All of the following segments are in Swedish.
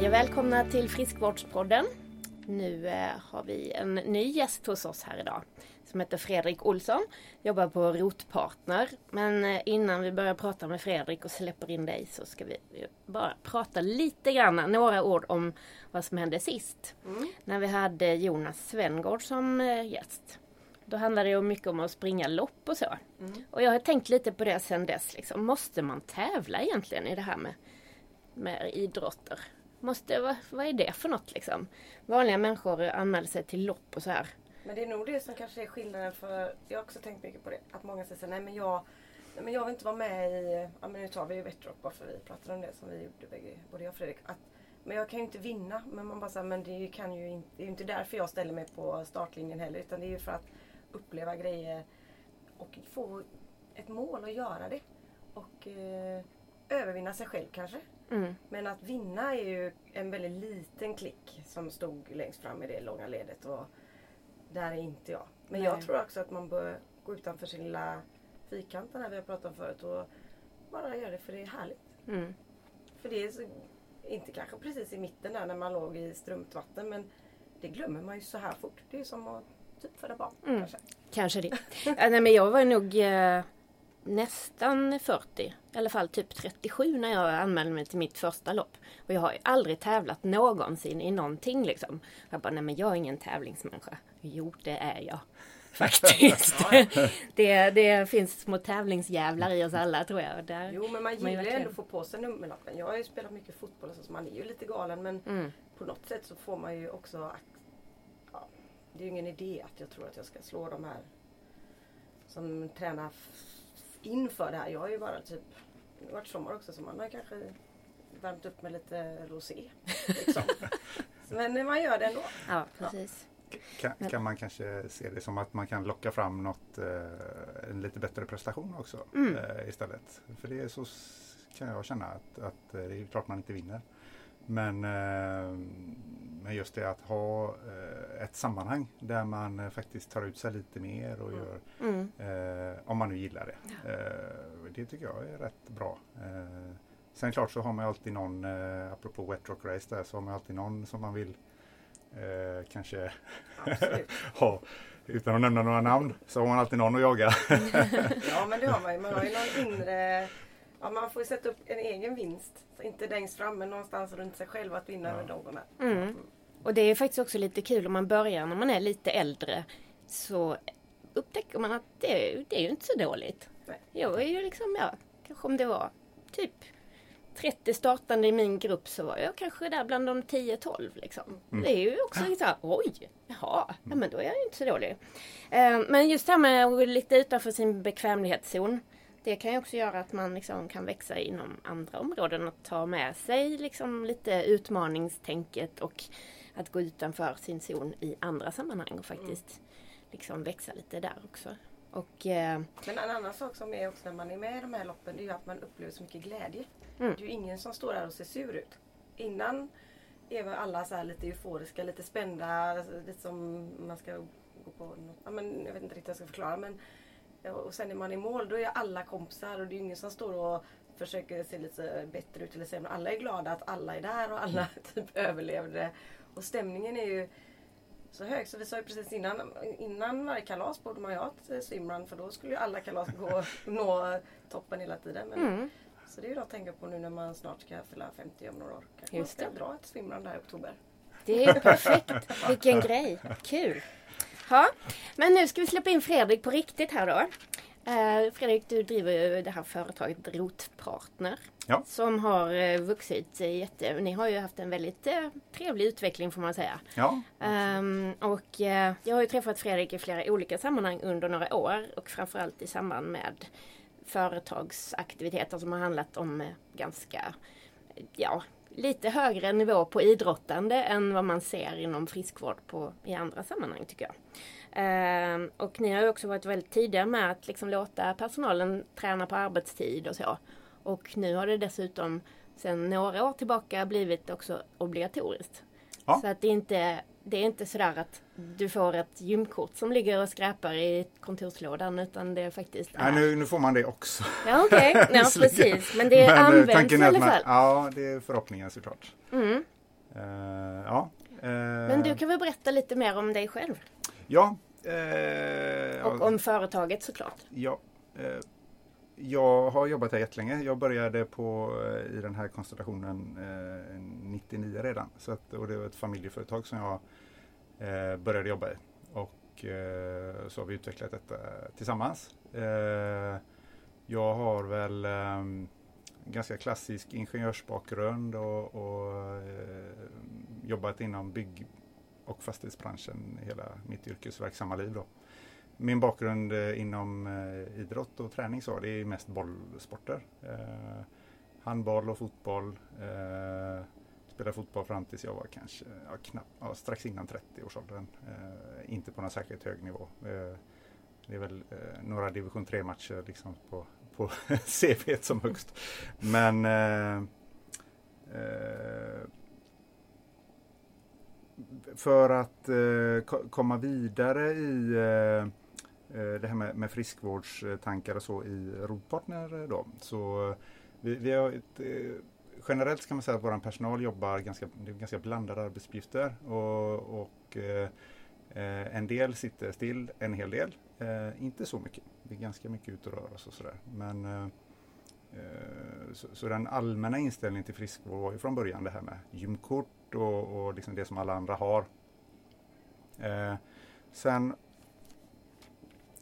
Hej och välkomna till Friskvårdspodden. Nu eh, har vi en ny gäst hos oss här idag som heter Fredrik Olsson. Jobbar på Rotpartner. Men eh, innan vi börjar prata med Fredrik och släpper in dig så ska vi bara prata lite grann, några ord om vad som hände sist. Mm. När vi hade Jonas Svengård som eh, gäst. Då handlade det mycket om att springa lopp och så. Mm. Och jag har tänkt lite på det sedan dess. Liksom. Måste man tävla egentligen i det här med, med idrotter? Måste, vad, vad är det för något liksom? Vanliga människor anmäler sig till lopp och så här. Men det är nog det som kanske är skillnaden för jag har också tänkt mycket på det. Att många säger nej men jag, nej, men jag vill inte vara med i, ja men nu tar vi ju Vetrock bara för vi pratade om det som vi gjorde bägge, både jag och Fredrik. Att, men jag kan ju inte vinna. Men man bara säger men det kan ju inte, det är ju inte därför jag ställer mig på startlinjen heller. Utan det är ju för att uppleva grejer och få ett mål att göra det. Och eh, övervinna sig själv kanske. Mm. Men att vinna är ju en väldigt liten klick som stod längst fram i det långa ledet. Och där är inte jag. Men Nej. jag tror också att man bör gå utanför sin lilla fyrkant vi har pratat om förut och bara göra det för det är härligt. Mm. För det är så, inte kanske precis i mitten där när man låg i strömt vatten men det glömmer man ju så här fort. Det är som att typ föda barn. Mm. Kanske. kanske det. ja, nej, men jag var nog eh, nästan 40. I alla fall typ 37 när jag anmälde mig till mitt första lopp. Och jag har aldrig tävlat någonsin i någonting liksom. Jag bara, nej men jag är ingen tävlingsmänniska. Jo, det är jag. Faktiskt. det, det finns små tävlingsjävlar i oss alla tror jag. Där jo men man gillar ju ändå att få på sig nummerlappen. Jag har ju spelat mycket fotboll så man är ju lite galen men mm. på något sätt så får man ju också ja, Det är ju ingen idé att jag tror att jag ska slå de här som tränar inför det här. Jag har ju bara typ Det har varit sommar också så man har kanske värmt upp med lite rosé. Liksom. men man gör det ändå. Ja precis. Kan, kan, man kanske se det som att man kan locka fram något, eh, en lite bättre prestation också mm. eh, istället. För det är så kan jag känna att, att eh, det är klart man inte vinner. Men, eh, men just det att ha eh, ett sammanhang där man eh, faktiskt tar ut sig lite mer och gör, mm. om man nu gillar det. Ja. det tycker jag är rätt bra. sen klart så har man alltid någon, apropå Wet Rock Race där, så har man alltid någon som man vill eh, kanske ha, utan att nämna några namn, så har man alltid någon att jaga. ja men det har man ju. Man har ju någon inre Ja, man får ju sätta upp en egen vinst. Så inte längst fram men någonstans runt sig själv att vinna ja. över någon. Mm. mm. Och det är faktiskt också lite kul om man börjar när man är lite äldre. Så upptäcker man att det, det är ju inte så dåligt. Nej. Jag är ju liksom, ja, kanske om det var typ 30 startande i min grupp så var jag kanske där bland de 10-12 liksom. Mm. Det är ju också lite såhär, oj, jaha, ja, men då är jag ju inte så dålig. Uh, men just det här med att gå lite utanför sin bekvämlighetszon. Det kan ju också göra att man liksom kan växa inom andra områden och ta med sig liksom lite utmaningstänket och att gå utanför sin zon i andra sammanhang och faktiskt mm. liksom växa lite där också. Och, eh, Men en annan sak som är också när man är med i de här loppen det är ju att man upplever så mycket glädje. Mm. Det är ju ingen som står där och ser sur ut. Innan är väl alla så lite euforiska, lite spända, lite som man ska gå på något, ja, men jag vet inte riktigt hur jag ska förklara men och sen är man i mål då är alla kompisar och det är ingen som står och försöker se lite bättre ut eller sämre. Alla är glada att alla är där och alla typ överlevde. Och stämningen är ju så hög. Så vi sa ju precis innan, innan varje kalas borde man ju ha ett swimrun för då skulle ju alla kalas gå nå toppen hela tiden. Men, mm. Så det är ju något att tänka på nu när man snart ska fylla 50 om några år. Kanske man ska det. dra ett swimrun där i oktober. Det är perfekt. Vilken grej. Kul. Ja. Men nu ska vi släppa in Fredrik på riktigt här då. Eh, Fredrik, du driver ju det här företaget Rotpartner. Ja. Som har eh, vuxit jätte... Ni har ju haft en väldigt eh, trevlig utveckling får man säga. Ja, um, och jag har ju träffat Fredrik i flera olika sammanhang under några år och framförallt i samband med företagsaktiviteter som har handlat om ganska, ja, lite högre nivå på idrottande än vad man ser inom friskvård på, i andra sammanhang tycker jag. Eh, och ni har också varit väldigt tidiga med att liksom låta personalen träna på arbetstid och så. Och nu har det dessutom sedan några år tillbaka blivit också obligatoriskt. Ja. Så att det inte det är inte sådär att du får ett gymkort som ligger och skräpar i kontorslådan utan det är faktiskt... Ja, nu, nu får man det också. Ja okej, okay. ja, precis. Men det Men, eh, används i alla fall. ja, det är förhoppningen såklart. Mm. Eh, ja. Eh, Men du kan väl berätta lite mer om dig själv? Ja. Eh, Och om företaget såklart. Ja. Jag har jobbat här jättelänge. Jag började på, eh, i den här konstellationen eh, 99 redan. Så att, och det var ett familjeföretag som jag eh, började jobba i. Och eh, så har vi utvecklat detta tillsammans. Eh, jag har väl eh, ganska klassisk ingenjörsbakgrund och, och eh, jobbat inom bygg och fastighetsbranschen hela mitt yrkesverksamma liv. Då. Min bakgrund eh, inom eh, idrott och träning så, det är mest bollsporter. Eh, handboll och fotboll. Eh, spelade fotboll fram tills jag var kanske ja, knapp, ja, strax innan 30-årsåldern. Eh, inte på någon särskilt hög nivå. Eh, det är väl eh, några division 3-matcher liksom på, på CV som högst. Men eh, eh, för att eh, komma vidare i eh, Eh, det här med, med friskvårdstankar och så i Rodpartner eh, då. Så eh, vi, vi har ett, generellt kan man säga att vår personal jobbar ganska, det är ganska blandade arbetsuppgifter och, och eh, en del sitter still en hel del. Eh, inte så mycket. Vi är ganska mycket ute och rör oss och sådär. Men, eh, så, så, den allmänna inställningen till friskvård var ju från början det här med gymkort och, och liksom det som alla andra har. Eh, sen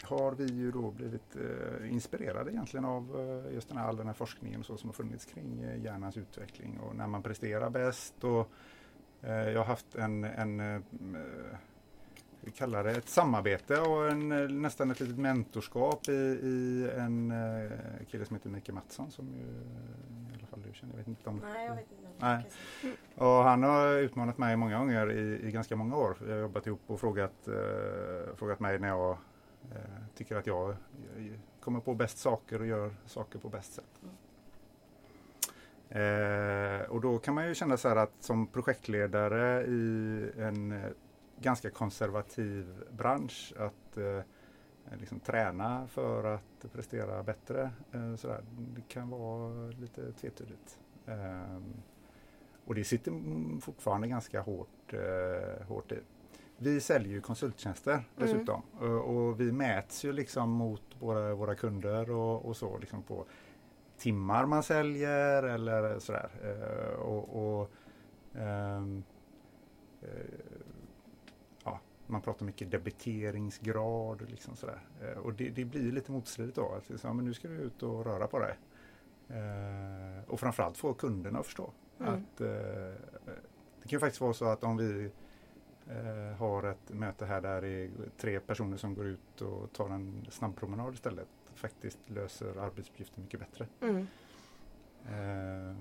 har vi ju då blivit eh, inspirerade egentligen av eh, just den här, all den här forskningen och så som har funnits kring eh, hjärnans utveckling och när man presterar bäst. Och, jag har haft en, en vi kallar det ett samarbete och en, nästan ett litet mentorskap i, i en kille som heter Micke Mattsson som ju, i alla fall du känner. Jag vet inte om... Nej, jag vet inte. Nej. Och han har utmanat mig många gånger i, i ganska många år. Jag har jobbat ihop och frågat, uh, frågat mig när jag tycker att jag kommer på bäst saker och gör saker på bäst sätt. Mm. och då kan man ju känna så här att som projektledare i en ganska konservativ bransch att eh, liksom träna för att prestera bättre. Eh, sådär. Det kan vara lite tvetydigt. Eh, och det sitter fortfarande ganska hårt, eh, hårt i. Vi säljer ju konsulttjänster mm. dessutom mm. och, och, vi mäts ju liksom mot våra, våra kunder och, och så liksom på timmar man säljer eller sådär. Eh, och, och ehm, eh, man pratar mycket debiteringsgrad. Liksom sådär. Eh, och det, det blir lite motstridigt då. Att liksom, men nu ska du ut och röra på dig. Och framförallt få kunderna att förstå. Mm. Att, det kan ju faktiskt vara så att om vi eh, har ett möte här där det är tre personer som går ut och tar en snabbpromenad istället faktiskt löser arbetsuppgiften mycket bättre. Mm. Eh.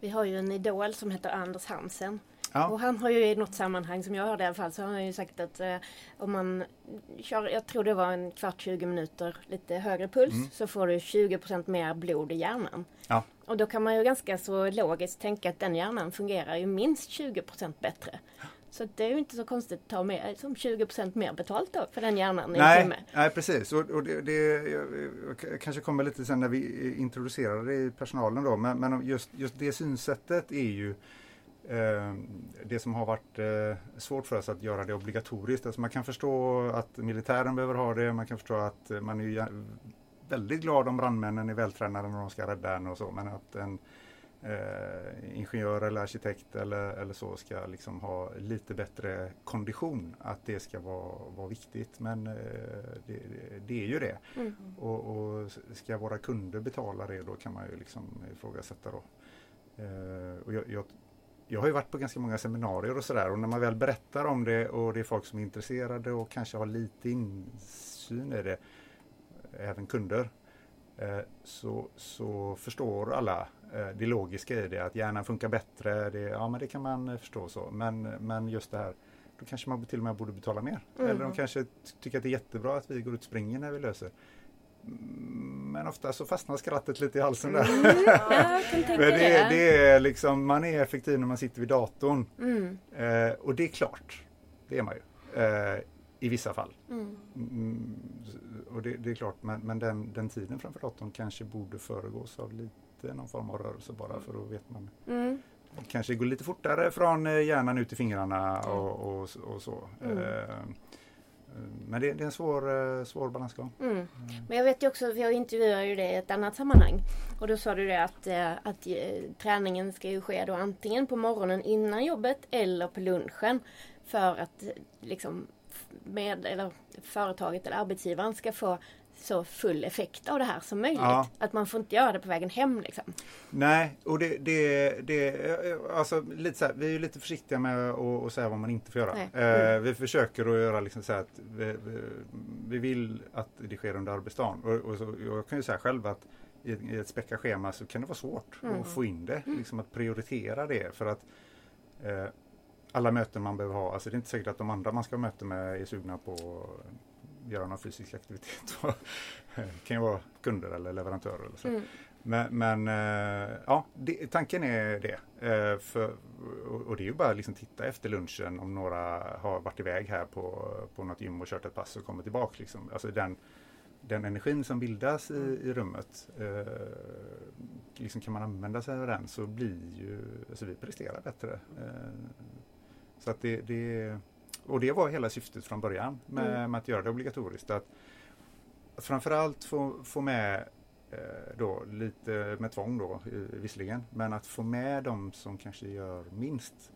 Vi har ju en idol som heter Anders Hansen Ja. Och han har ju i något sammanhang som jag hörde i alla fall så har han ju sagt att eh, om man kör, jag tror det var en kvart 20 minuter lite högre puls mm. så får du 20% mer blod i hjärnan. Ja. Och då kan man ju ganska så logiskt tänka att den hjärnan fungerar ju minst 20% bättre. Så det är ju inte så konstigt att ta med som 20 mer betalt då för den hjärnan i nej, timme. Nej precis, och, och det, det jag, jag kanske kommer lite sen när vi introducerar det i personalen då, men, men just, just det synsättet är ju Eh, det som har varit eh, svårt för oss att göra det obligatoriskt. Alltså man kan förstå att militären behöver ha det, man kan förstå att man är väldigt glad om brandmännen är vältränade när de ska rädda en och så, men att en eh, ingenjör eller arkitekt eller, eller så ska liksom ha lite bättre kondition, att det ska vara, vara viktigt. Men eh, det, det, är ju det. Mm. Och, och, ska våra kunder betala det då kan man ju liksom ifrågasätta då. Eh, och jag, jag jag har ju varit på ganska många seminarier och sådär och när man väl berättar om det och det är folk som är intresserade och kanske har lite insyn i det, även kunder, eh, så, så förstår alla det logiska i det, att hjärnan funkar bättre, det, ja men det kan man förstå så, men, men just det här då kanske man till och med borde betala mer. Mm. Eller de kanske tycker att det är jättebra att vi går ut och springer när vi löser. Men ofta så fastnar skrattet lite i halsen där. Mm, ja, Men det, det, är liksom, man är effektiv när man sitter vid datorn. Mm. Eh, och det är klart, det är man ju. Eh, I vissa fall. Mm. mm och det, det, är klart, men, men den, den, tiden framför datorn kanske borde föregås av lite någon form av rörelse bara för då vet man. Mm. kanske går lite fortare från eh, hjärnan ut i fingrarna och, och, och så. Mm. Eh, men det, det, är en svår, svår balansgång. Mm. Men jag vet ju också, jag intervjuade ju det i ett annat sammanhang. Och då sa du det att, att träningen ska ju ske då antingen på morgonen innan jobbet eller på lunchen. För att liksom med, eller företaget eller arbetsgivaren ska få så full effekt av det här som möjligt. Ja. Att man får inte göra det på vägen hem. Liksom. Nej, och det, det, det alltså, lite så här, vi är lite försiktiga med att säga vad man inte får göra. Mm. vi försöker att göra liksom så att vi, vi, vi, vill att det sker under arbetsdagen. Och, och så, jag kan ju säga själv att i, i ett späckat schema så kan det vara svårt mm. att få in det. Mm. Liksom att prioritera det. För att eh, alla möten man behöver ha, alltså det är inte säkert att de andra man ska ha möte med är sugna på göra någon fysisk aktivitet. det kan ju vara kunder eller leverantörer. Eller så. Mm. Men, men äh, ja, det, tanken är det. Äh, för, och, och, det är ju bara att liksom titta efter lunchen om några har varit iväg här på, på något gym och kört ett pass och kommer tillbaka. Liksom. Alltså den, den energin som bildas i, i rummet, eh, liksom kan man använda sig av den så blir ju, alltså vi presterar bättre. Eh, så att det, det, och det var hela syftet från början med, mm. med att göra det obligatoriskt. Att, framförallt få, få med eh, då, lite med tvång då visserligen, men att få med de som kanske gör minst.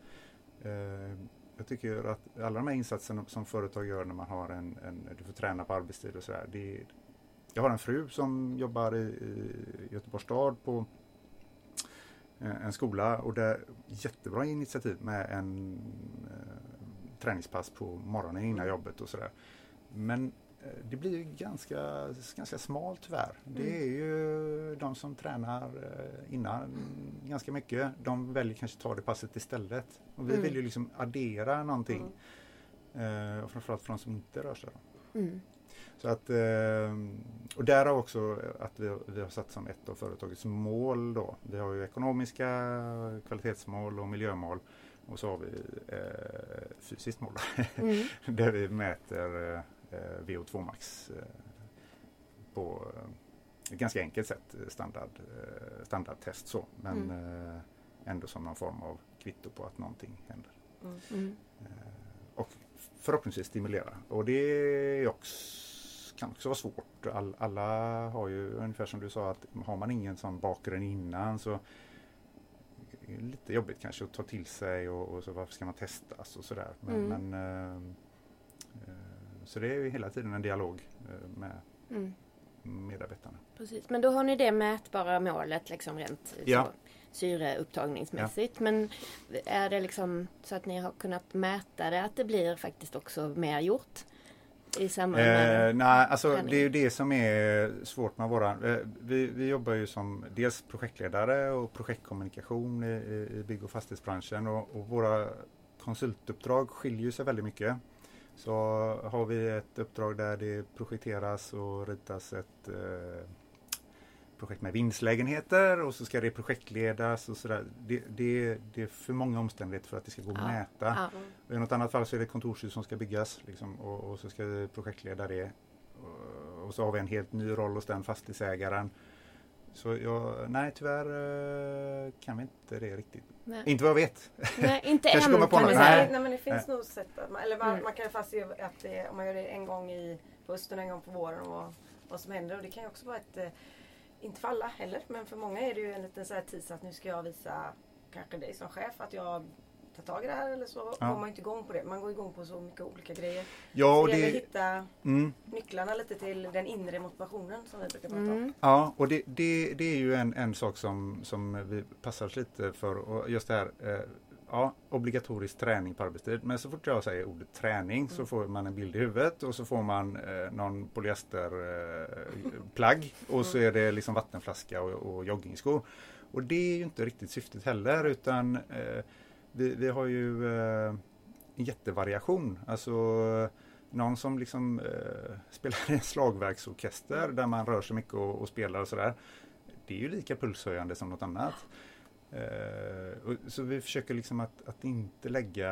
Eh, jag tycker att alla de här insatserna som företag gör när man har en, en du får träna på arbetstid och sådär. Jag har en fru som jobbar i, i Göteborgs stad på Eh, en skola och det är jättebra initiativ med en träningspass på morgonen innan jobbet och sådär. Men eh, det blir ganska, ganska smalt tyvärr. Det mm. är ju de som tränar eh, innan ganska mycket. De väljer kanske att ta det passet istället. Och vi mm. vill ju liksom addera någonting. Mm. Eh, och framförallt för de som inte rör sig. Mm. Så att, eh, och därav också att vi, vi har satt som ett av företagets mål då. Vi har ju ekonomiska kvalitetsmål och miljömål och så har vi eh, fysiskt mål mm. där vi mäter eh, VO2 max eh, på ett ganska enkelt sätt, standard, eh, standardtest så. Men mm. Eh, ändå som någon form av kvitto på att någonting händer. Mm. mm. och förhoppningsvis stimulera. Och det är också kan också vara svårt. All, alla har ju ungefär som du sa att har man ingen sån bakgrund innan så lite jobbigt kanske att ta till sig och, och så varför ska man testas och sådär. Men, mm. men äh, så det är ju hela tiden en dialog äh, med mm. medarbetarna. Precis, men då har ni det mätbara målet liksom rent ja. så, syreupptagningsmässigt. Ja. Men är det liksom så att ni har kunnat mäta det att det blir faktiskt också mer gjort? I med eh, Nej, alltså det är ju det som är svårt med våra... Eh, vi, vi jobbar ju som dels projektledare och projektkommunikation i, i bygg och fastighetsbranschen och, och våra konsultuppdrag skiljer sig väldigt mycket. Så har vi ett uppdrag där det projekteras och ritas ett eh, projekt med vindslägenheter och så ska det projektledas och sådär. Det, det, det är för många omständigheter för att det ska gå att ja. mäta. Ja. Och I något annat fall så är det ett kontorshus som ska byggas liksom, och, och, så ska vi projektleda det. Och, och, så har vi en helt ny roll hos den fastighetsägaren. Så jag, nej tyvärr eh, kan vi inte det riktigt. Nej. Inte vad jag vet. Nej, inte än kan på något. Nej. nej. men det finns nog sätt att man, eller man, mm. man kan fast se att det, om man gör det en gång i hösten och en gång på våren och vad som händer. Och det kan ju också vara ett eh, inte för alla heller, men för många är det ju en liten så här tease att nu ska jag visa kanske dig som chef att jag tar tag i det här eller så ja. går man inte igång på det. Man går igång på så mycket olika grejer. Ja, och det gäller att hitta mm. nycklarna lite till den inre motivationen som vi brukar prata mm. om. Ja, och det, det, det är ju en, en sak som, som vi passar oss lite för. Och just det här eh, ja, obligatorisk träning på arbetstid. Men så fort jag säger ordet träning mm. så får man en bild i huvudet och så får man eh, någon polyesterplagg eh, och så är det liksom vattenflaska och, och joggingskor. Och det är ju inte riktigt syftet heller utan eh, vi, vi, har ju eh, en jättevariation. Alltså någon som liksom eh, spelar i en slagverksorkester där man rör sig mycket och, och spelar och sådär. Det är ju lika pulshöjande som något annat. Uh, så vi försöker liksom att, att, inte lägga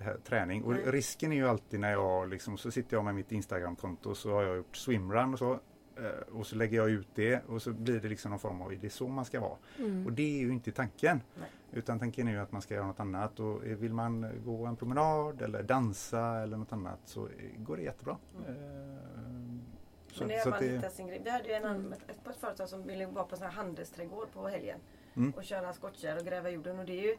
här träning. Och risken är ju alltid när jag liksom, så sitter jag med mitt Instagramkonto så har jag gjort swimrun och så. Eh, och så lägger jag ut det och så blir det liksom någon form av, är det så man ska vara? Mm. Och det är ju inte tanken. Nej. Utan tanken är ju att man ska göra något annat och vill man gå en promenad eller dansa eller något annat så går det jättebra. Mm. Eh, så- Men det är så man det- hittar sin grej. Vi hade ju en, Mm. annan- ett, ett företag som ville vara på sån här handelsträdgård på helgen. Mm. Och köra skottkärr och gräva jorden. Och det är ju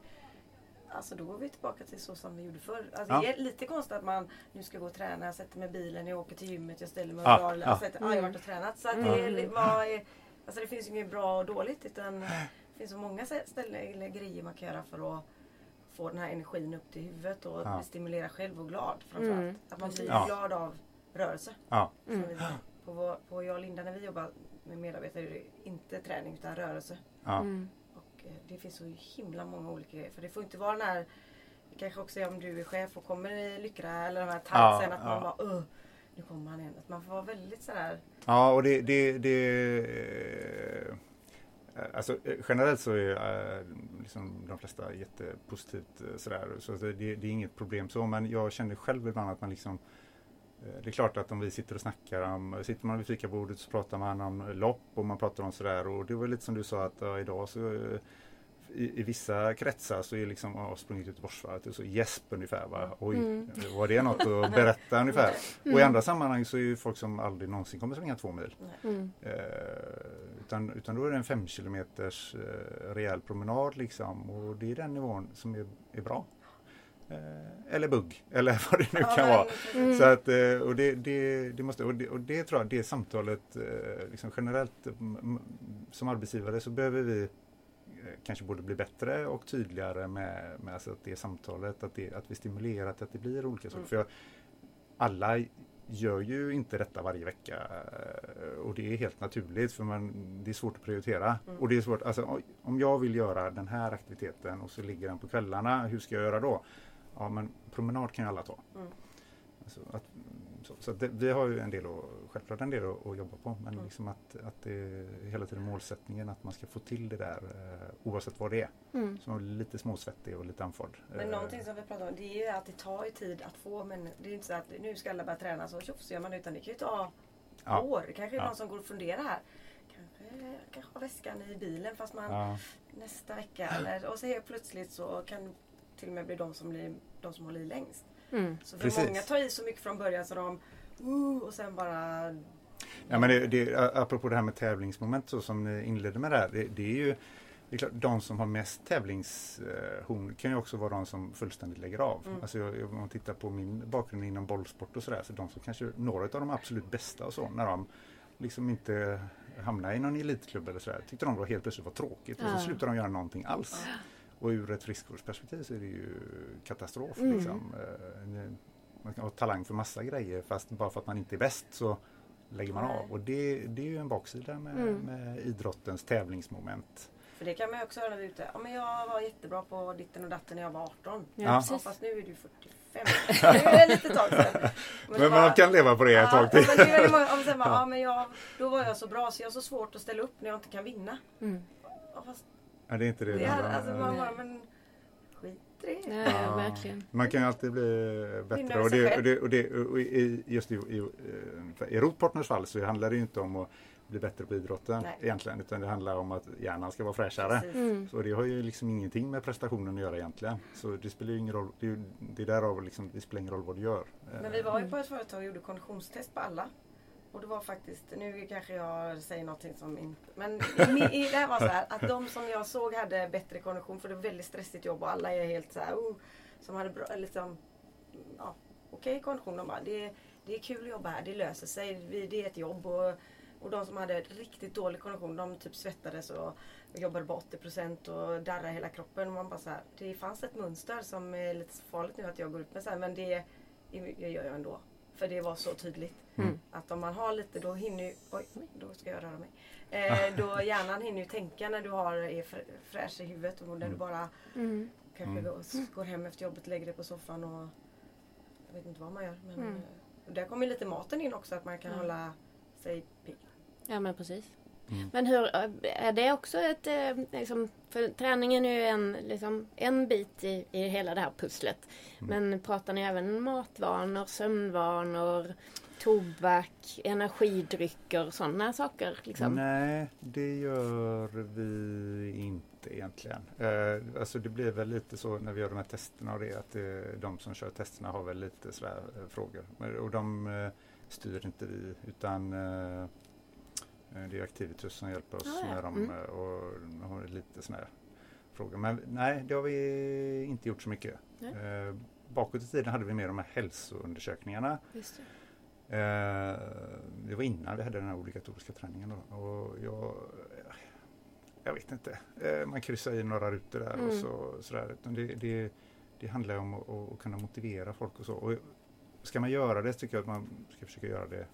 Alltså då går vi tillbaka till så som vi gjorde förr. Alltså Ja. Det är lite konstigt att man nu ska gå och träna, jag sätter mig i bilen, jag åker till gymmet, jag ställer mig och Ja, drar. ja. Jag, har varit och tränat. Så att det, är, Mm. vad är, alltså det finns ju inget bra och dåligt utan det finns så många ställen eller grejer man kan göra för att få den här energin upp till huvudet och Ja. bli stimulerad själv och glad framförallt. Mm. Att man blir Ja. glad av rörelse. Ja, Mm. på, vår, på jag och Linda när vi jobbar med medarbetare är det inte träning utan rörelse. ja. Mm. Det finns så himla många olika grejer. För det får inte vara den här, kanske också om du är chef och kommer i Lyckra eller de här Ja, tightsen att man ja. bara Åh, nu kommer han igen. Att man får vara väldigt sådär Ja, och det, det, det eh, Alltså eh, generellt så är eh, liksom de flesta jättepositivt sådär. Så det, det är inget problem så. Men jag känner själv ibland att man liksom det är klart att om vi sitter och snackar om, sitter man vid fikabordet så pratar man om lopp och man pratar om sådär och det var lite som du sa att ja, idag så eh, i, i vissa kretsar så är liksom, ja, sprungit Göteborgsvarvet och så gäsp ungefär. Va? Oj, Mm. var det något att berätta ungefär? Och i Mm. andra sammanhang så är ju folk som aldrig någonsin kommer springa två mil. Mm. Eh, utan, utan då är det en fem kilometers eh, rejäl promenad liksom och det är den nivån som är, är bra. Eh, eller bugg, eller vad det nu kan vara. precis. Mm. Så att, eh, och det, det, det måste, och det, och det tror jag, det samtalet eh, liksom generellt m- som arbetsgivare så behöver vi eh, kanske borde bli bättre och tydligare med, med alltså att det samtalet, att, det, att vi stimulerar till att det blir olika saker. Mm. För jag, alla gör ju inte detta varje vecka eh, och det är helt naturligt för man, det är svårt att prioritera. Mm. Och det är svårt, alltså, om jag vill göra den här aktiviteten och så ligger den på kvällarna, hur ska jag göra då? Ja men promenad kan ju alla ta. Mm. Alltså att, så så att det, vi har ju en del att, självklart en del att, att jobba på men Mm. liksom att, att det är hela tiden målsättningen att man ska få till det där eh, oavsett vad det är. Mm. Så man blir lite småsvettig och lite andfådd. Men Eh, någonting som vi pratar om det är ju att det tar ju tid att få men det är inte så att nu ska alla börja träna så tjoff så gör man det utan det kan ju ta Ja. år. Det kanske är Ja. någon som går och funderar här. Kanske, kanske har väskan i bilen fast man Ja, nästa vecka eller och så helt plötsligt så kan till och med bli de som, blir, de som håller i längst. Mm. Så för Precis. många tar i så mycket från början så de uh, och sen bara ja men det, det, apropå det här med tävlingsmoment så som ni inledde med där. Det, det är ju det är klart, de som har mest tävlingshorn kan ju också vara de som fullständigt lägger av. Mm. Alltså jag, om man tittar på min bakgrund inom bollsport och sådär, så de som kanske, några av de absolut bästa och så, när de liksom inte hamnar i någon elitklubb eller sådär, tyckte de då helt plötsligt var tråkigt och så slutar de göra någonting alls. Och ur ett friskvårdsperspektiv så är det ju katastrof. Mm. Liksom. Eh, Man kan ha talang för massa grejer fast bara för att man inte är bäst så lägger man av. Och det, det är ju en baksida med, Mm. med idrottens tävlingsmoment. För det kan man ju också höra när vi är ute. Ja, men jag var jättebra på ditten och datten när jag var 18. Ja, Ja. Ja, precis. fast nu är du 45. nu är det lite tag sedan. Men, det man kan leva på det ett tag till. men är många, sen bara, ja, men jag, då var jag så bra så jag har så svårt att ställa upp när jag inte kan vinna. Mm. Ja, fast Ja, det är inte det. det är, alltså, man bara, men skit i det. Ja, ja, verkligen. Man kan ju alltid bli Vinna bättre. Och, det, och, det, och, det, och i, just i, i, eh, i Rotpartners fall så handlar det ju inte om att bli bättre på idrotten Nej. egentligen utan det handlar om att hjärnan ska vara fräschare. Mm. Så det har ju liksom ingenting med prestationen att göra egentligen. Så det spelar ju ingen roll. Det är, det är därav liksom, det spelar ingen roll vad du gör. Men vi var ju Mm. på ett företag och gjorde konditionstest på alla. Och det var faktiskt, nu kanske jag säger någonting som inte... Men i, i, det här var så här att de som jag såg hade bättre kondition för det var väldigt stressigt jobb och alla är helt så här, oh, som hade bra, liksom, ja, okej kondition. De bara, det, det är kul att jobba här, det löser sig, vi, det är ett jobb. Och, och de som hade riktigt dålig kondition, de typ svettades och, jobbade på 80% och darrade hela kroppen. Och man bara så här, det fanns ett mönster som är lite farligt nu att jag går ut med så här, men det det gör jag ändå. För det var så tydligt. Mm. Att om man har lite då hinner ju, oj, då ska jag röra mig. Eh, då hjärnan hinner ju tänka när du har, är fr- fräsch i huvudet och när du Mm. bara Mm. kanske Mm. går, går hem efter jobbet, lägger dig på soffan och jag vet inte vad man gör. Men, Mm. eh, och där kommer lite maten in också att man kan Mm. hålla sig pigg. Ja men precis. Mm. Men hur, är det också ett, eh, liksom, för träningen är ju en, liksom, en bit i, i hela det här pusslet. Mm. Men pratar ni även matvanor, sömnvanor? tobak, energidrycker, sådana saker? Liksom? Nej, det gör vi inte egentligen. Eh, alltså det blir väl lite så när vi gör de här testerna och det att det, de som kör testerna har väl lite sådär eh, frågor. Och de eh, styr inte vi utan eh, det är Activitus som hjälper oss ah, ja. med dem mm. Eh, och har lite sådana här frågor. Men nej, det har vi inte gjort så mycket. Eh, bakåt i tiden hade vi mer de här hälsoundersökningarna. Eh, det var innan vi hade den här obligatoriska träningen. Då. Och jag, jag vet inte. Eh, man kryssar i några rutor där mm. och så, sådär. Det, det, det handlar om att, att, kunna motivera folk och så. Och ska man göra det så tycker jag att man ska försöka göra det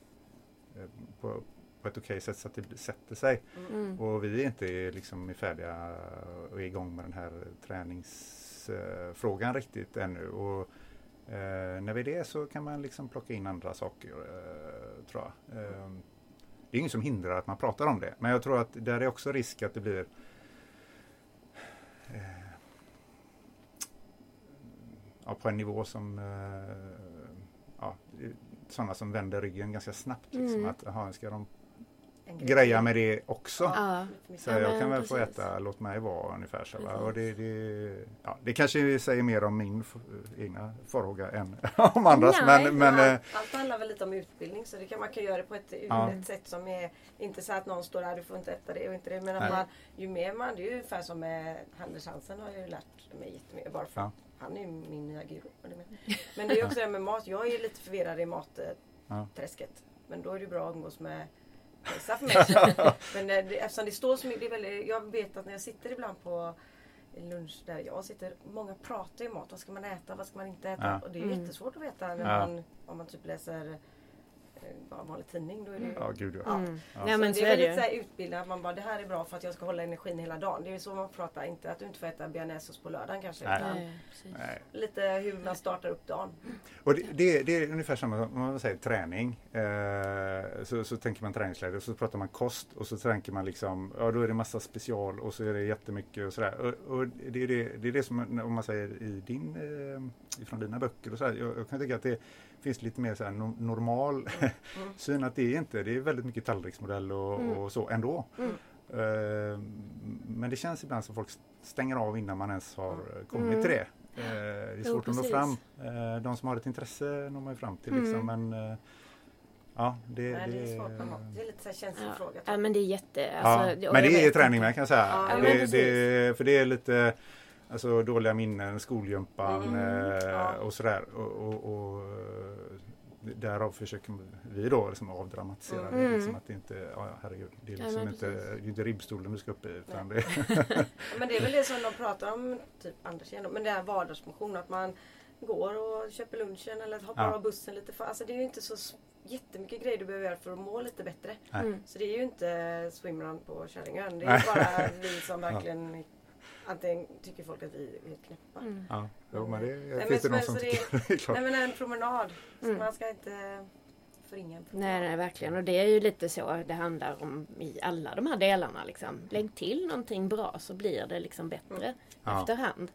eh, på, på ett okej sätt så att det sätter sig. Mm. Och vi är inte liksom färdiga och är igång med den här träningsfrågan riktigt ännu. Och Eh, när vi är det så kan man liksom plocka in andra saker eh, tror jag. Eh, det är inget som hindrar att man pratar om det men jag tror att där är också risk att det blir eh, ja, på en nivå som eh, ja, sådana som vänder ryggen ganska snabbt. Liksom, mm. att, aha, ska de greja med det också. Ja. Så ja, jag kan väl precis. få äta Låt mig vara ungefär så. Och det, det, ja, det kanske säger mer om min egna farhåga än om andras. Nej, men, men, allt, eh, allt handlar väl lite om utbildning så det kan, man kan göra det på ett, ett sätt som är inte så att någon står där du får inte äta det och inte det. Men att man, ju mer man, det är ungefär som med Anders Hansen har jag ju lärt mig jättemycket bara för han är ju min nya guru. Men det är också det med mat. Jag är lite förvirrad i matträsket. Men då är det bra att umgås med hälsa för mig. Men eh, det, eftersom det står så mycket, det är väldigt, jag vet att när jag sitter ibland på lunch där jag sitter, många pratar ju mat. Vad ska man äta? Vad ska man inte äta? Ja. Och det är mm. jättesvårt att veta när man, om man typ läser Bara vanlig tidning. Då är det ju, ja, gud ja. Mm. ja. ja men så, så är det är lite utbildning att man bara det här är bra för att jag ska hålla energin hela dagen. Det är så man pratar. Inte att du inte får äta bearnaisesås på lördagen kanske. Nej. Utan Nej. Lite hur man startar upp dagen. Och det, det, det är ungefär samma som man säger träning. Eh, så, så tänker man träningsläger och så pratar man kost och så tänker man liksom ja då är det massa special och så är det jättemycket och sådär. Och, och det, är det, det är det som om man säger i din, eh, ifrån dina böcker och så jag, jag kan tycka att det finns lite mer så här normal mm. syn att det är inte, det är väldigt mycket tallriksmodell och, mm. och så ändå. Mm. Uh, men det känns ibland som folk stänger av innan man ens har mm. kommit till det. Uh, det är svårt jo, att nå fram. Uh, de som har ett intresse når man ju fram till liksom, mm. men Ja, det, Nej, det, är svårt. Det är lite så känslig ja. fråga. Ja, men det är jätte... Alltså, ja, men det är träning med kan jag säga. Ja, det, det, för det är lite Alltså dåliga minnen, skolgympan mm, eh, ja. och sådär. Och, och, och, därav försöker vi då liksom avdramatisera mm. det. Liksom att det inte, ja, herregud, det är liksom ja, inte, det är inte ribbstolen du ska upp i. Utan det men det är väl det som de pratar om, typ Anders igen, men det här vardagsmotion. Att man går och köper lunchen eller hoppar ja. av bussen lite. För, alltså det är ju inte så jättemycket grejer du behöver göra för att må lite bättre. Mm. Så det är ju inte swimrun på Kärringön. Det är bara vi som verkligen Antingen tycker folk att vi är knäppa. Mm. Ja, jo, men det nej, finns det någon som tycker. Det, nej men en promenad. Mm. Man ska inte förringa en promenad. Nej, nej, verkligen. Och det är ju lite så det handlar om i alla de här delarna. Liksom. Lägg till någonting bra så blir det liksom bättre mm. efterhand.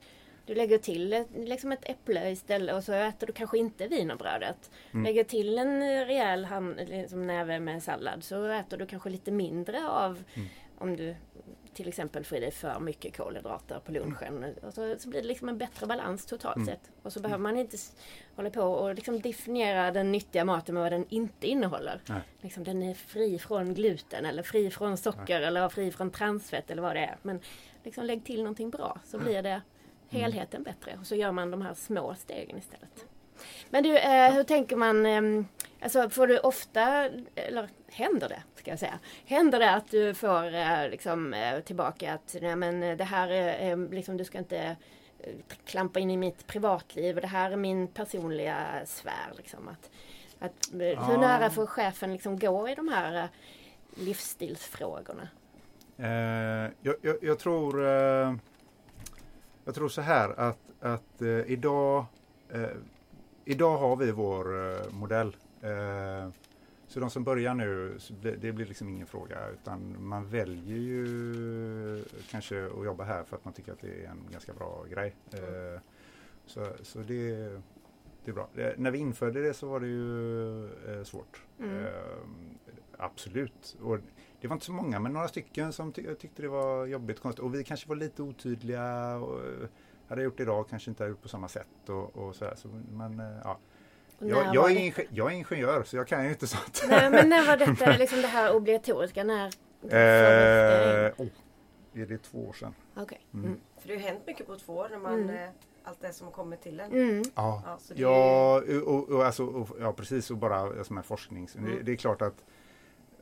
Du lägger till ett, liksom ett äpple istället och så äter du kanske inte wienerbrödet. Mm. Lägger till en rejäl hand, liksom näve med sallad så äter du kanske lite mindre av mm. om du till exempel får i dig för mycket kolhydrater på lunchen. Mm. Och så, så, blir det liksom en bättre balans totalt mm. sett. Och så behöver man inte hålla på och liksom definiera den nyttiga maten med vad den inte innehåller. Liksom, den är fri från gluten eller fri från socker Nej. eller fri från transfett eller vad det är. Men liksom lägg till någonting bra så blir det helheten bättre. Och så gör man de här små stegen istället. Men du, eh, hur tänker man? Eh, alltså får du ofta, eller händer det, ska jag säga. Händer det att du får eh, liksom, eh, tillbaka att nej, men det här är eh, liksom, du ska inte klampa in i mitt privatliv och det här är min personliga sfär. Liksom, att, att, ja. Hur nära får chefen liksom gå i de här livsstilsfrågorna? Eh, jag, jag, jag, tror eh, Jag tror så här att, att eh, idag Idag har vi vår modell så de som börjar nu, det blir liksom ingen fråga utan man väljer ju kanske att jobba här för att man tycker att det är en ganska bra grej. Mm. Så, så det, det är bra. Eh, när vi införde det så var det ju eh, svårt. Mm. Eh, absolut. Och det var inte så många men några stycken som ty tyckte det var jobbigt konstigt. Och vi kanske var lite otydliga. Och, eh, hade jag gjort det idag kanske inte hade gjort på samma sätt. Och, och sådär. Så, men, eh, ja. Jag, jag, är inge- jag är ingenjör så jag kan ju inte sånt. Nej, men när var detta liksom det här obligatoriska? När? Eh, oh, är det två år sedan? Okej. Mm. Mm. För det har ju hänt mycket på två år när man, Mm. eh, allt det som har kommit till en. Mm. Ja, Ja, så det är ja, och, och, alltså, och, ja precis och bara som en forskning. Så Mm. Det, det är klart att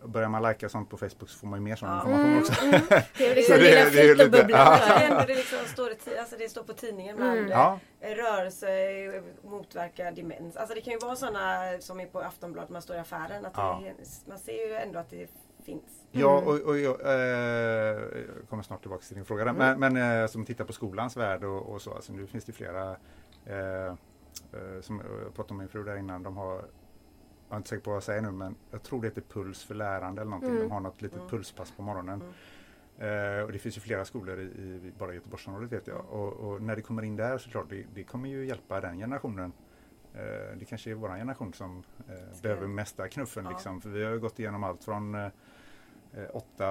börjar man lajka sånt på Facebook så får man ju mer sån Ja. information Mm, också. mm. Det är liksom Så det- lilla det är lite- filterbubblan. det, det, liksom står, alltså det står på tidningen ibland. Mm. Ja, eh, Rörelse eh, motverkar demens. Alltså det kan ju vara sådana som är på Aftonbladet, man står i affären. Att Ja. det, man ser ju ändå att det finns. ja Mm. och, och jag, eh, jag kommer snart tillbaka till din fråga. där. Mm. Men, men eh, som tittar på skolans värld och, och så. Alltså, nu finns det flera eh, eh, som jag pratade med min fru där innan. De har jag är inte säker på vad jag säger nu men jag tror det heter Puls för lärande eller någonting. Mm. De har något litet Mm. pulspass på morgonen. Mm. Eh, och det finns ju flera skolor i, i bara Göteborgsområdet vet jag. Och, och när det kommer in där så klart det, det kommer ju hjälpa den generationen. Eh, det kanske är vår generation som eh, behöver mesta knuffen Ja. liksom. För vi har ju gått igenom allt från eh, eh, åtta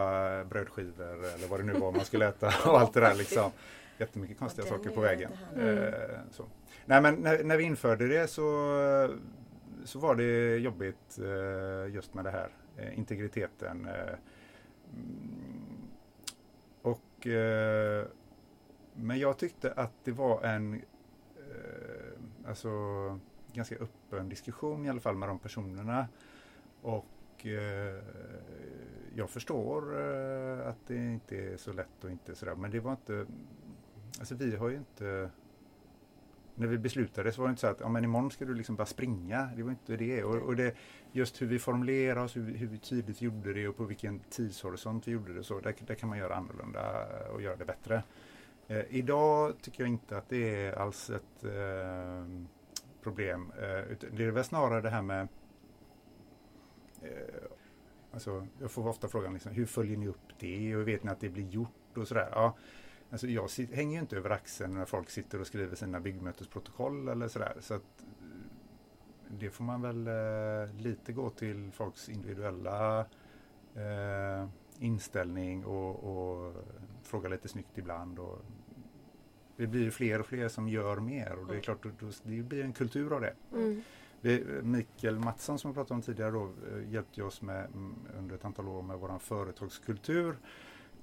brödskivor eller vad det nu var man skulle äta och allt det där liksom. Jättemycket konstiga saker på vägen. Mm. Så. Nej men när, när vi införde det så, så var det jobbigt eh, just med det här. Eh, integriteten. Eh, mm, och eh, Men jag tyckte att det var en eh, alltså, ganska öppen diskussion i alla fall med de personerna. Och eh, jag förstår eh, att det inte är så lätt och inte sådär. Men det var inte Alltså vi har ju inte när vi beslutade så var det inte så att ja, men imorgon ska du liksom bara springa. Det var inte det. Och, och det just hur vi formulerade oss, hur, vi- hur vi tydligt gjorde det och på vilken tidshorisont vi gjorde det. så Där, där kan man göra annorlunda och göra det bättre. Eh, idag tycker jag inte att det är alls ett eh, problem. Eh, det är väl snarare det här med eh, Alltså, jag får ofta frågan liksom, hur följer ni upp det och hur vet ni att det blir gjort och sådär. Ja, alltså jag sit, hänger ju inte över axeln när folk sitter och skriver sina byggmötesprotokoll eller sådär. Så att, eh, det får man väl eh, lite gå till folks individuella eh, inställning och, och fråga lite snyggt ibland. Och det blir ju fler och fler som gör mer och det är Mm. klart, det blir en kultur av det. Mm. Mikael Mattsson som vi pratade om tidigare då, eh, hjälpte oss med, mm, under ett antal år med vår företagskultur.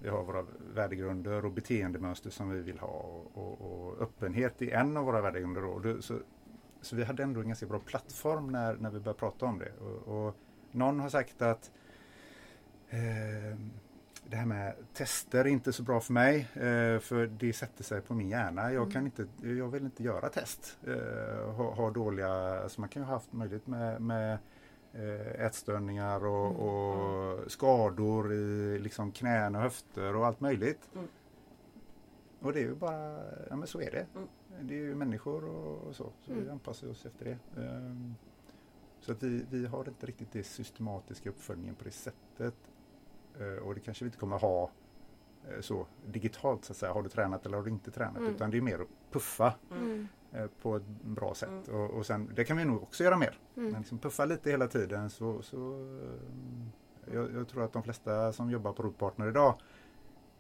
Vi har våra värdegrunder och beteendemönster som vi vill ha och, och, och öppenhet är en av våra värdegrunder. Det- Så, så vi hade ändå en ganska bra plattform när, när vi började prata om det. Och, och någon har sagt att eh, det här med tester är inte så bra för mig eh, för det sätter sig på min hjärna. Jag, kan inte, jag vill inte göra test. Eh, ha, ha dåliga, alltså man kan ju ha haft möjlighet med, med ätstörningar och, Mm, och skador i liksom knän och höfter och allt möjligt. Mm. Och det är ju bara, ja men så är det. Mm. Det är ju människor och, och så, så vi Mm. anpassar oss efter det. Ehm, så att vi, vi har inte riktigt det systematiska uppföljningen på det sättet. Eh, och det kanske vi inte kommer ha eh, så digitalt så att säga. Har du tränat eller har du inte tränat? Mm. Utan det är mer att puffa Mm. eh, på ett bra sätt. Mm. Och, och sen, det kan vi nog också göra mer. Men Mm. liksom puffa lite hela tiden så, så eh, jag, jag tror att de flesta som jobbar på Rotpartner idag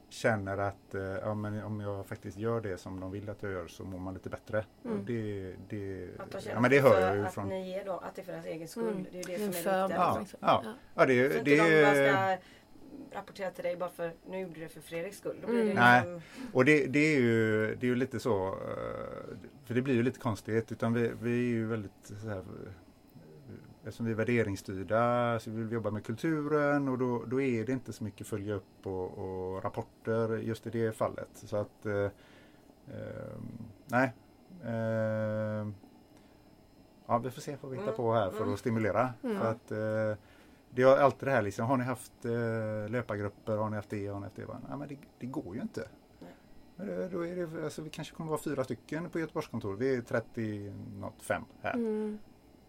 känner att eh, ja, men om jag faktiskt gör det som de vill att jag gör så mår man lite bättre. Mm. Och det, det, Att ja, men det hör jag ju att från... ni ger dem, att det är för deras egen skull. Mm. Det är ju det som är det viktiga. förmån, Ja, liksom. ja. Ja, det, Så det, inte de bara det, ska rapportera till dig bara för nu gjorde du det för Fredriks skull. Då blir Mm. det Nej. liksom, och det, det, är ju, det är ju lite så, eh, för det blir ju lite konstigt, utan vi, vi är ju väldigt så här, Eftersom vi är värderingsstyrda så vill vi jobba med kulturen och då, då är det inte så mycket följa upp och, och rapporter just i det fallet. Så att eh, eh, Nej. Eh, ja, vi får se vad vi hittar Mm, på här för mm. att stimulera. Mm. För att, eh, det är alltid det här liksom, har ni haft eh, löpargrupper, har ni haft det, har ni haft det? Ja, men det, det går ju inte. Nej. Men då är det, alltså, vi kanske kommer vara fyra stycken på Göteborgskontor. Vi är 30 något, fem här. Mm.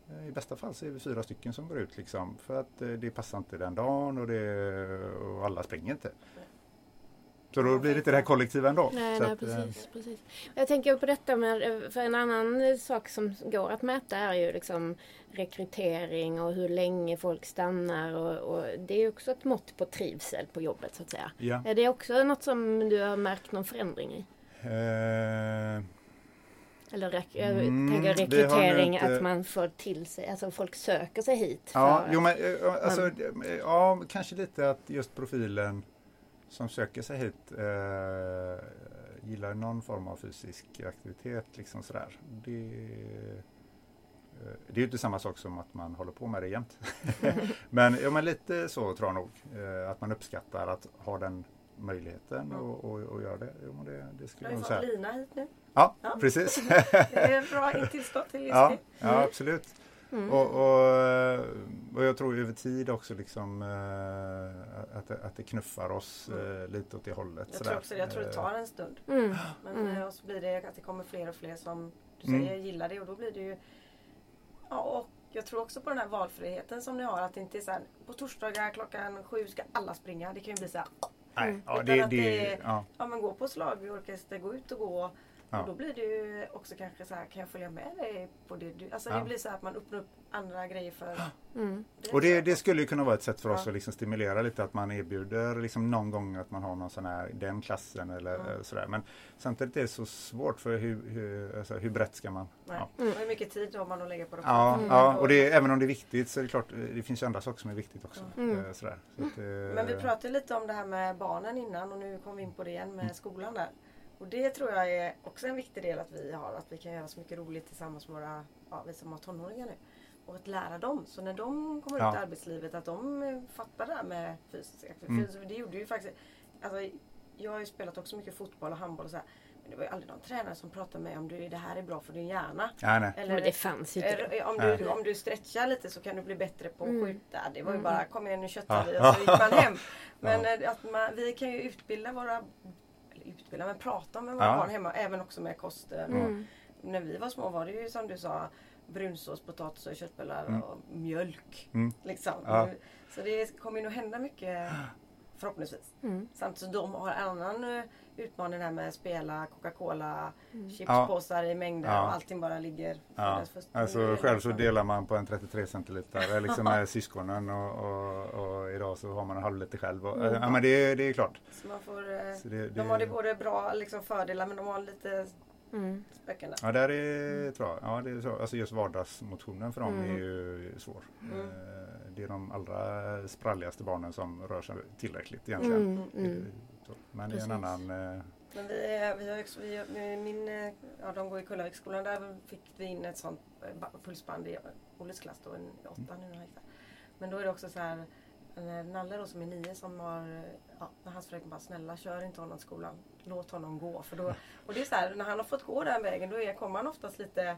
Eh, I bästa fall så är vi fyra stycken som går ut liksom. För att eh, det passar inte den dagen och, det, och alla springer inte. Så då blir det inte det här kollektiva ändå. Nej, nej att, eh, precis, precis. Jag tänker på detta med, för en annan sak som går att mäta är ju liksom rekrytering och hur länge folk stannar och, och det är också ett mått på trivsel på jobbet så att säga. Ja. Är det också något som du har märkt någon förändring i? Eh, Eller rek- Mm, tänker rekrytering, inte- att man får till sig, alltså folk söker sig hit. Ja, jo, men, eh, alltså, eh, ja, kanske lite att just profilen som söker sig hit eh, gillar någon form av fysisk aktivitet. Liksom sådär. Det, eh, det är ju inte samma sak som att man håller på med det jämt. men, ja, men lite så tror jag nog. Eh, att man uppskattar att ha den möjligheten och, och, och göra det. Jo, det, det Du skulle har jag ju fått. Lina hit nu. Ja, Ja. precis. Det är ett bra tillskott till ja, Jussi. ja, absolut. Mm. Och, och, och jag tror över tid också liksom eh, att, det, att det knuffar oss eh, lite åt det hållet. Jag sådär. tror, också, jag tror det tar en stund. Mm. Men Mm. eh, och så blir det att det kommer fler och fler som du Mm. säger gillar det och då blir det ju Ja och jag tror också på den här valfriheten som ni har att det inte är så här på torsdagar klockan sju ska alla springa. Det kan ju bli så här Nej, ja, Utan det, det, det- ja, Ja men gå på slagorkester, gå ut och gå. Ja. Och då blir det ju också kanske så här, kan jag följa med dig på det du... Alltså Ja. det blir så här att man öppnar upp andra grejer för... Mm. Och det, tror det jag. skulle ju kunna vara ett sätt för oss Ja. att liksom stimulera lite att man erbjuder liksom någon gång att man har någon sån här den klassen eller eh, sådär. Men samtidigt är det så svårt för hur, hur, alltså, hur brett ska man? Nej. Ja. Och hur mycket tid har man att lägga på det? Ja, Mm. ja, och det, även om det är viktigt så är det klart, eh, det finns ju andra saker som är viktigt också. Mm. Eh, Sådär. Så att, eh, Men vi pratade lite om det här med barnen innan och nu kom vi in på det igen med Mm. skolan där. Och det tror jag är också en viktig del att vi har. Att vi kan göra så mycket roligt tillsammans med våra, ja, vi som har tonåringar nu. Och att lära dem. Så när de kommer Ja. ut i arbetslivet att de eh, fattar det här med fysisk aktivitet. Mm. För Det gjorde ju faktiskt, alltså, jag har ju spelat också mycket fotboll och handboll och så här. Men det var ju aldrig någon tränare som pratade med mig om du, det här är bra för din hjärna. Nej. Eller Men det fanns ju inte. Om du, om du stretchar lite så kan du bli bättre på att Mm. skjuta. Det var ju Mm. bara kom igen nu köttar vi Ja. och så gick man hem. Men Ja. eh, att man, vi kan ju utbilda våra utbilda, men prata med våra Ja. barn hemma. Även också med kosten. Mm. När vi var små var det ju som du sa brunsås, potatis och köttbullar Mm. och mjölk. Mm. Liksom. Ja. Så det kommer ju nog hända mycket förhoppningsvis. Mm. Samtidigt som de har annan eh, utmaning här med att spela Coca-Cola, Mm. chipspåsar i mängder Ja. och allting bara ligger Ja. Alltså själv så delar man på en 33 centiliter liksom med syskonen och, och, och idag så har man en halv liter själv. Och, Mm. Ja men det, det är klart. Så man får, eh, Så det, de har det både bra liksom fördelar men de har lite Mm. spöken där. Ja, där är, tror jag. Ja, det är så. Alltså just vardagsmotionen för dem Mm. är ju svår. Mm. Eh, Det är de allra spralligaste barnen som rör sig tillräckligt egentligen. Mm. Mm. Men det är en Precis. annan... eh, Men vi, vi har också, vi, min, eh, ja, de går i Kullaviksskolan. Där fick vi in ett sånt eh, ba- pulsband i Olles klass då, en i åtta nu gick där. Men då är det också så här när Nalle då som är nio som har, eh, ja, när hans fröken bara snälla kör inte honom till skolan. Låt honom gå. För då, och det är så här, när han har fått gå den vägen då är, kommer han oftast lite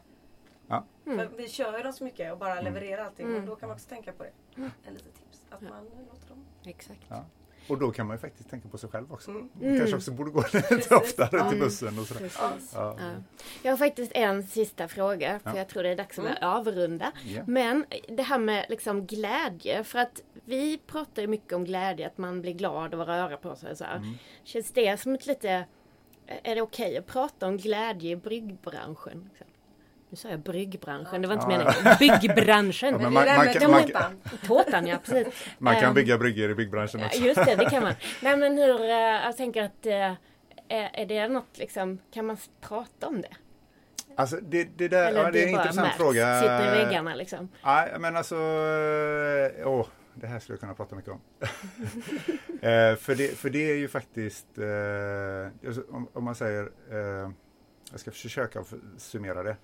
Ja. Mm. För vi kör ju dem så mycket och bara Mm. levererar allting. Mm. Och då kan man också tänka på det. Mm. En liten tips. Att Ja. man låter dem. Exakt. Ja. Och då kan man ju faktiskt tänka på sig själv också. Mm. Man kanske Mm. också borde gå lite oftare till bussen och sådär. Ja. Ja. Jag har faktiskt en sista fråga för Ja. jag tror det är dags att Mm. avrunda. Ja. Men det här med liksom glädje, för att vi pratar ju mycket om glädje, att man blir glad av att röra på sig och så här. Mm. Känns det som ett lite... Är det okej att prata om glädje i bryggbranschen? liksom? Nu sa jag bryggbranschen, det var inte Ja. meningen. Byggbranschen! Ja, man- man kan- med man- tårtan. Ja, precis. Man kan Ehm, bygga bryggor i byggbranschen också. just det, det kan man. Nej men hur, eh, jag tänker att eh, är, det något liksom, kan man prata om det? Alltså det, det där Eller ja, det är en intressant märks, fråga. sitter i väggarna liksom? Nej, men alltså... eh, Åh, det här skulle jag kunna prata mycket om. för, det, för det är ju faktiskt... Alltså, om, man säger... Jag ska försöka summera det.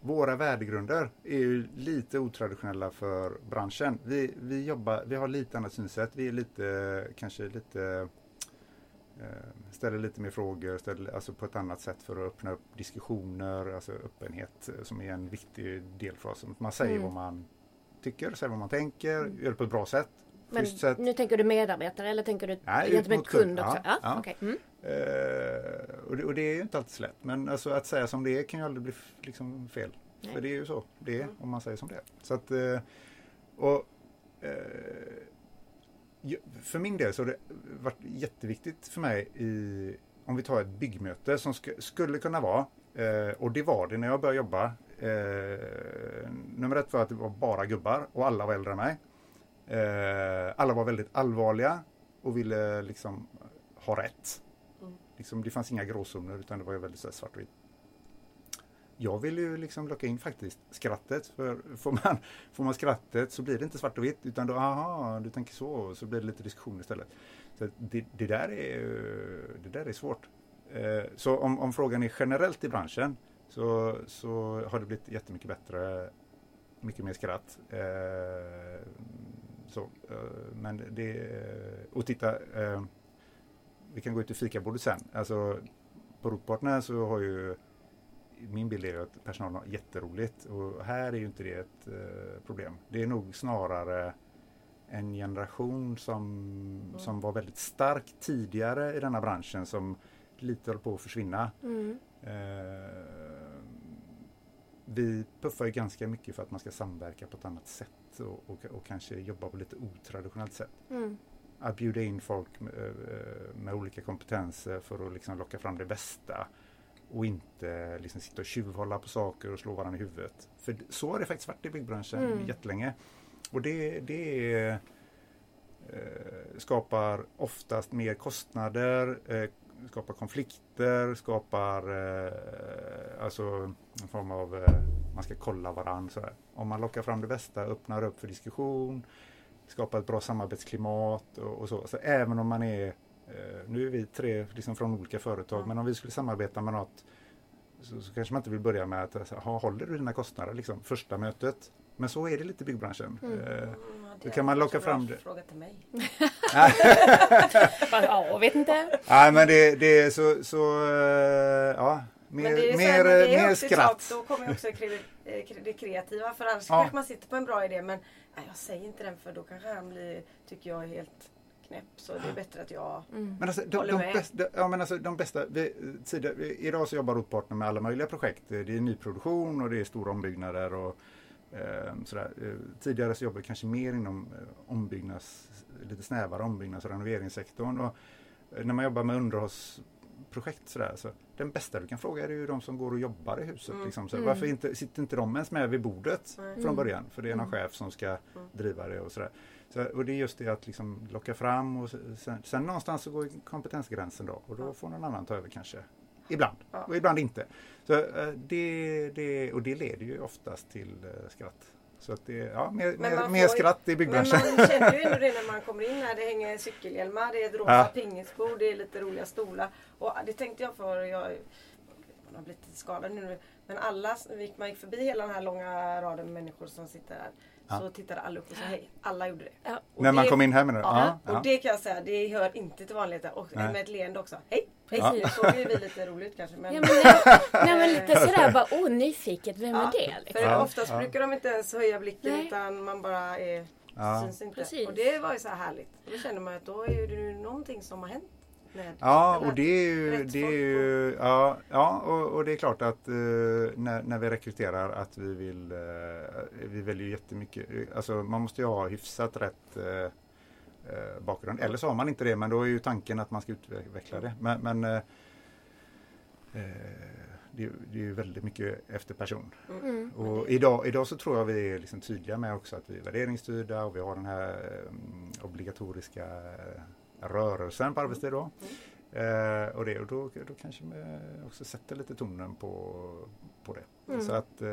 Våra värdegrunder är ju lite otraditionella för branschen. Vi, vi, jobbar, vi har lite annat synsätt. Vi är lite, kanske lite eh, ställer lite mer frågor, ställer, alltså på ett annat sätt för att öppna upp diskussioner, alltså öppenhet eh, som är en viktig del för oss. Man säger Mm. vad man tycker, säger vad man tänker, Mm. gör det på ett bra sätt. Men sätt. nu tänker du medarbetare eller tänker du Nej, gentemot mot kund. kund också? Ja, Ja, ja. okej. Mm. Eh, och, det, och det är ju inte alltid så lätt. Men alltså, att säga som det är kan ju aldrig bli liksom, fel. Nej. För det är ju så det är om man säger som det är. Så att, eh, och, eh, för min del så har det varit jätteviktigt för mig i, om vi tar ett byggmöte som sk skulle kunna vara, eh, och det var det när jag började jobba. Eh, nummer ett var att det var bara gubbar och alla var äldre än mig. Eh, alla var väldigt allvarliga och ville liksom ha rätt. Liksom, det fanns inga gråzoner utan det var väldigt svartvitt. jag vill ju liksom locka in faktiskt skrattet. För får man, får man skrattet så blir det inte svart och vitt utan då, aha, du tänker så, så blir det lite diskussion istället. Så det, det där, är, det där är svårt. Eh, så om, om, frågan är generellt i branschen så, så har det blivit jättemycket bättre, mycket mer skratt. Eh, så, eh, men det, och titta, vi kan gå ut till fikabordet sen. Alltså, på Rotpartner så har ju min bild är att personalen har jätteroligt och här är ju inte det ett eh, problem. Det är nog snarare en generation som, mm. som var väldigt stark tidigare i denna branschen som lite håller på att försvinna. Mm. Eh, vi puffar ju ganska mycket för att man ska samverka på ett annat sätt och, och, och kanske jobba på lite otraditionellt sätt. Mm. Att bjuda in folk med, eh, med, olika kompetenser för att liksom locka fram det bästa och inte liksom sitta och tjuvhålla på saker och slå varandra i huvudet. För så har det faktiskt varit i byggbranschen mm. jättelänge. Och det, det är, eh, skapar oftast mer kostnader, eh, skapar konflikter, skapar eh, alltså en form av, man ska kolla varandra. Om man lockar fram det bästa, öppnar upp för diskussion, skapar ett bra samarbetsklimat och, och så. Så även om man är Eh, nu är vi tre liksom från olika företag mm. men om vi skulle samarbeta med något så, så, kanske man inte vill börja med att alltså, ha, håller du dina kostnader liksom, första mötet. Men så är det lite i byggbranschen. Mm. Eh, då kan man locka fram det. Fråga till mig. ja, vet inte. Nej men det, det är så, så eh, ja. Mer, mer, här, mer skratt. Sak, då kommer också det kreativa för annars ja. kanske man sitter på en bra idé men nej, jag säger inte den för då kanske han blir, tycker jag, helt knäpp så det är bättre att jag mm. men alltså, de, håller de med. Bästa, ja, men alltså, de bästa, vi, tidigare, idag så jobbar Rotpartner med alla möjliga projekt. Det är nyproduktion och det är stora ombyggnader. Och, eh, sådär. Eh, tidigare så jobbade vi kanske mer inom eh, ombyggnads, lite snävare ombyggnads och renoveringssektorn. Och, eh, när man jobbar med underhållsprojekt sådär, så den bästa du kan fråga är ju de som går och jobbar i huset. Mm. Liksom. Så mm. Varför inte, sitter inte de ens med vid bordet mm. från början? För det är någon mm. chef som ska mm. driva det och sådär. Så, och det är just det att liksom locka fram och sen, sen någonstans så går kompetensgränsen då och då får någon annan ta över kanske. Ibland och ibland inte. Så, eh, det, det, och det leder ju oftast till eh, skratt. Så att det, ja, mer, mer, mer skratt i byggbranschen. Men man känner ju ändå det när man kommer in här. Det hänger cykelhjälmar, det är ett rosa ja. pingisbord, det är lite roliga stolar. Och det tänkte jag för, jag har blivit skadad nu. Men alla, man gick förbi hela den här långa raden människor som sitter här. Så tittade alla upp och sa hej. Alla gjorde det. Ja, När man kom in här menar du? Ja, ja, och det kan jag säga, det hör inte till vanligheten. Och Nej. med ett leende också. Hej! Hej ja. såg ju vi lite roligt kanske. Men... Ja, men, nej, men lite sådär bara, åh nyfiket, vem är det? Liksom. För oftast brukar de inte ens höja blicken nej. utan man bara är Syns inte. Precis. Och det var ju så här härligt. Då kände man att då är det någonting som har hänt Ja, och det är ju, det är ju ja, ja och, och, det är klart att eh, när, när vi rekryterar att vi vill, eh, vi väljer jättemycket, alltså man måste ju ha hyfsat rätt eh, eh, bakgrund. Eller så har man inte det, men då är ju tanken att man ska utveckla det. Men, men eh, eh, det, det, är ju väldigt mycket efter person. Mm. Och idag, idag så tror jag vi är liksom tydliga med också att vi är värderingsstyrda och vi har den här um, obligatoriska rörelsen på arbetstid då. Eh, och det, och då, då kanske man också sätter lite tonen på, på det. Mm. Så att eh,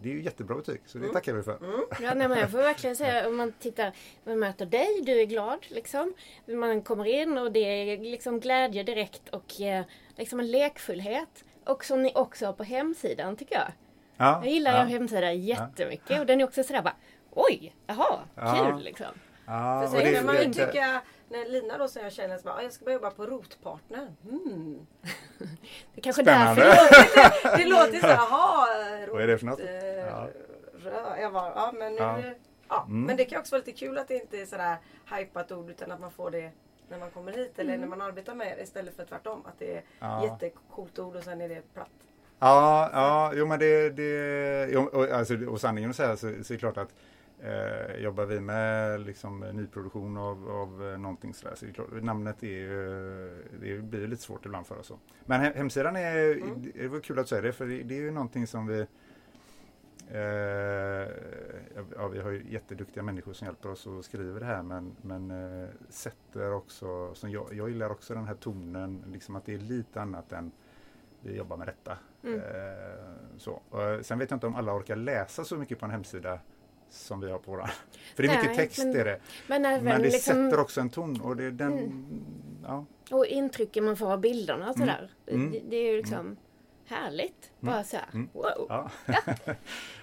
det är ju jättebra betyg så det mm. tackar vi för. Mm. Ja, nej, men jag får verkligen säga om man tittar, man möter dig, du är glad liksom. Man kommer in och det är liksom glädje direkt och eh, liksom en lekfullhet. Och som ni också har på hemsidan tycker jag. Ja, jag gillar ja. er hemsida jättemycket ja. och den är också sådär bara Oj, jaha, kul liksom. Ja, För sen kan man ju tycka när Lina då som jag känner att jag ska börja jobba på Rotpartner. Mm. Det är kanske Spännande. därför det låter så jaha, Vad är det för något? Eh, ja. Rö, jag bara, ja men nu ja. ja. Mm. Men det kan också vara lite kul att det inte är sådär hypat ord utan att man får det när man kommer hit eller mm. när man arbetar med det istället för tvärtom. Att det är ja. jättecoolt ord och sen är det platt. Ja, ja, jo men det, det jo, och, alltså, och sanningen att säga så, så är det klart att Eh, jobbar vi med liksom, nyproduktion av, av eh, någonting sådär så klart, namnet är ju, det blir lite svårt ibland för oss. Men he hemsidan är, mm. det var kul att säga det för det, det är ju någonting som vi Eh, ja, vi har ju jätteduktiga människor som hjälper oss och skriver det här men, men eh, sätter också, som jag, jag gillar också den här tonen, liksom att det är lite annat än vi jobbar med detta. Mm. Eh, så. Och sen vet jag inte om alla orkar läsa så mycket på en hemsida som vi har på våran. För det är Nej, mycket text men, är det. Men, men det liksom, sätter också en ton. Och, det, den, mm. ja. och intrycken man får av bilderna och sådär. Mm. Det, det, är ju liksom mm. härligt. Bara mm. så här, mm. wow. Ja. Ja.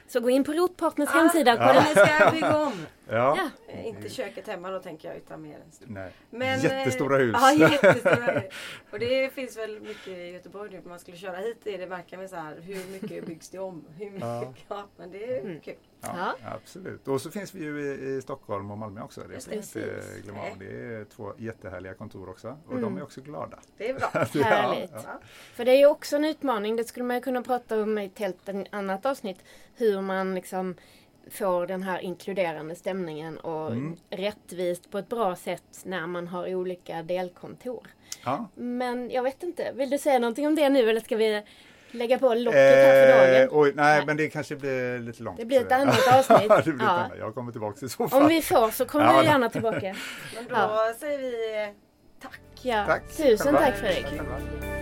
Så gå in på Rotpartners ah, hemsida. Kolla. Ja. ska bygga om. Ja. ja. Eh, inte köket hemma då tänker jag utan mer en Nej. Men, jättestora hus. Ja, jättestora hus. Och det finns väl mycket i Göteborg nu. Om man skulle köra hit är det verkar med så här hur mycket byggs det om? Hur mycket? Ja. ja men det är mm. kul. Ja, Absolut. Och så finns vi ju i, i Stockholm och Malmö också. Det får inte glömma av. Det är två jättehärliga kontor också. Och mm. de är också glada. Det är bra. Härligt. För det är ju också en utmaning. Det skulle man kunna prata om i ett helt annat avsnitt. Hur man liksom får den här inkluderande stämningen och mm. rättvist på ett bra sätt när man har olika delkontor. Ja. Men jag vet inte, vill du säga någonting om det nu eller ska vi lägga på locket här för dagen? Eh, oj, nej, nej, men det kanske blir lite långt. Det blir ett annat avsnitt. det blir ja. Jag kommer tillbaka i så fall. Om vi får så kommer ja. vi gärna tillbaka. Men då ja. säger vi tack. Ja. tack. Tusen tack Fredrik. Tack